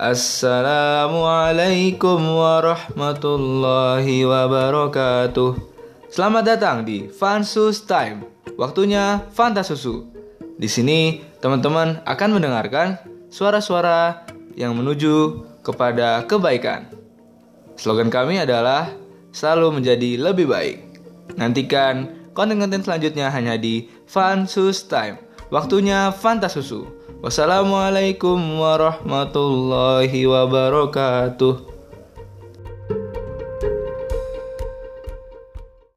Assalamualaikum warahmatullahi wabarakatuh. Selamat datang di Fansus Time. Waktunya Fanta Susu. Di sini teman-teman akan mendengarkan suara-suara yang menuju kepada kebaikan. Slogan kami adalah selalu menjadi lebih baik. Nantikan konten-konten selanjutnya hanya di Fansus Time. Waktunya Fanta Susu. Wassalamualaikum warahmatullahi wabarakatuh.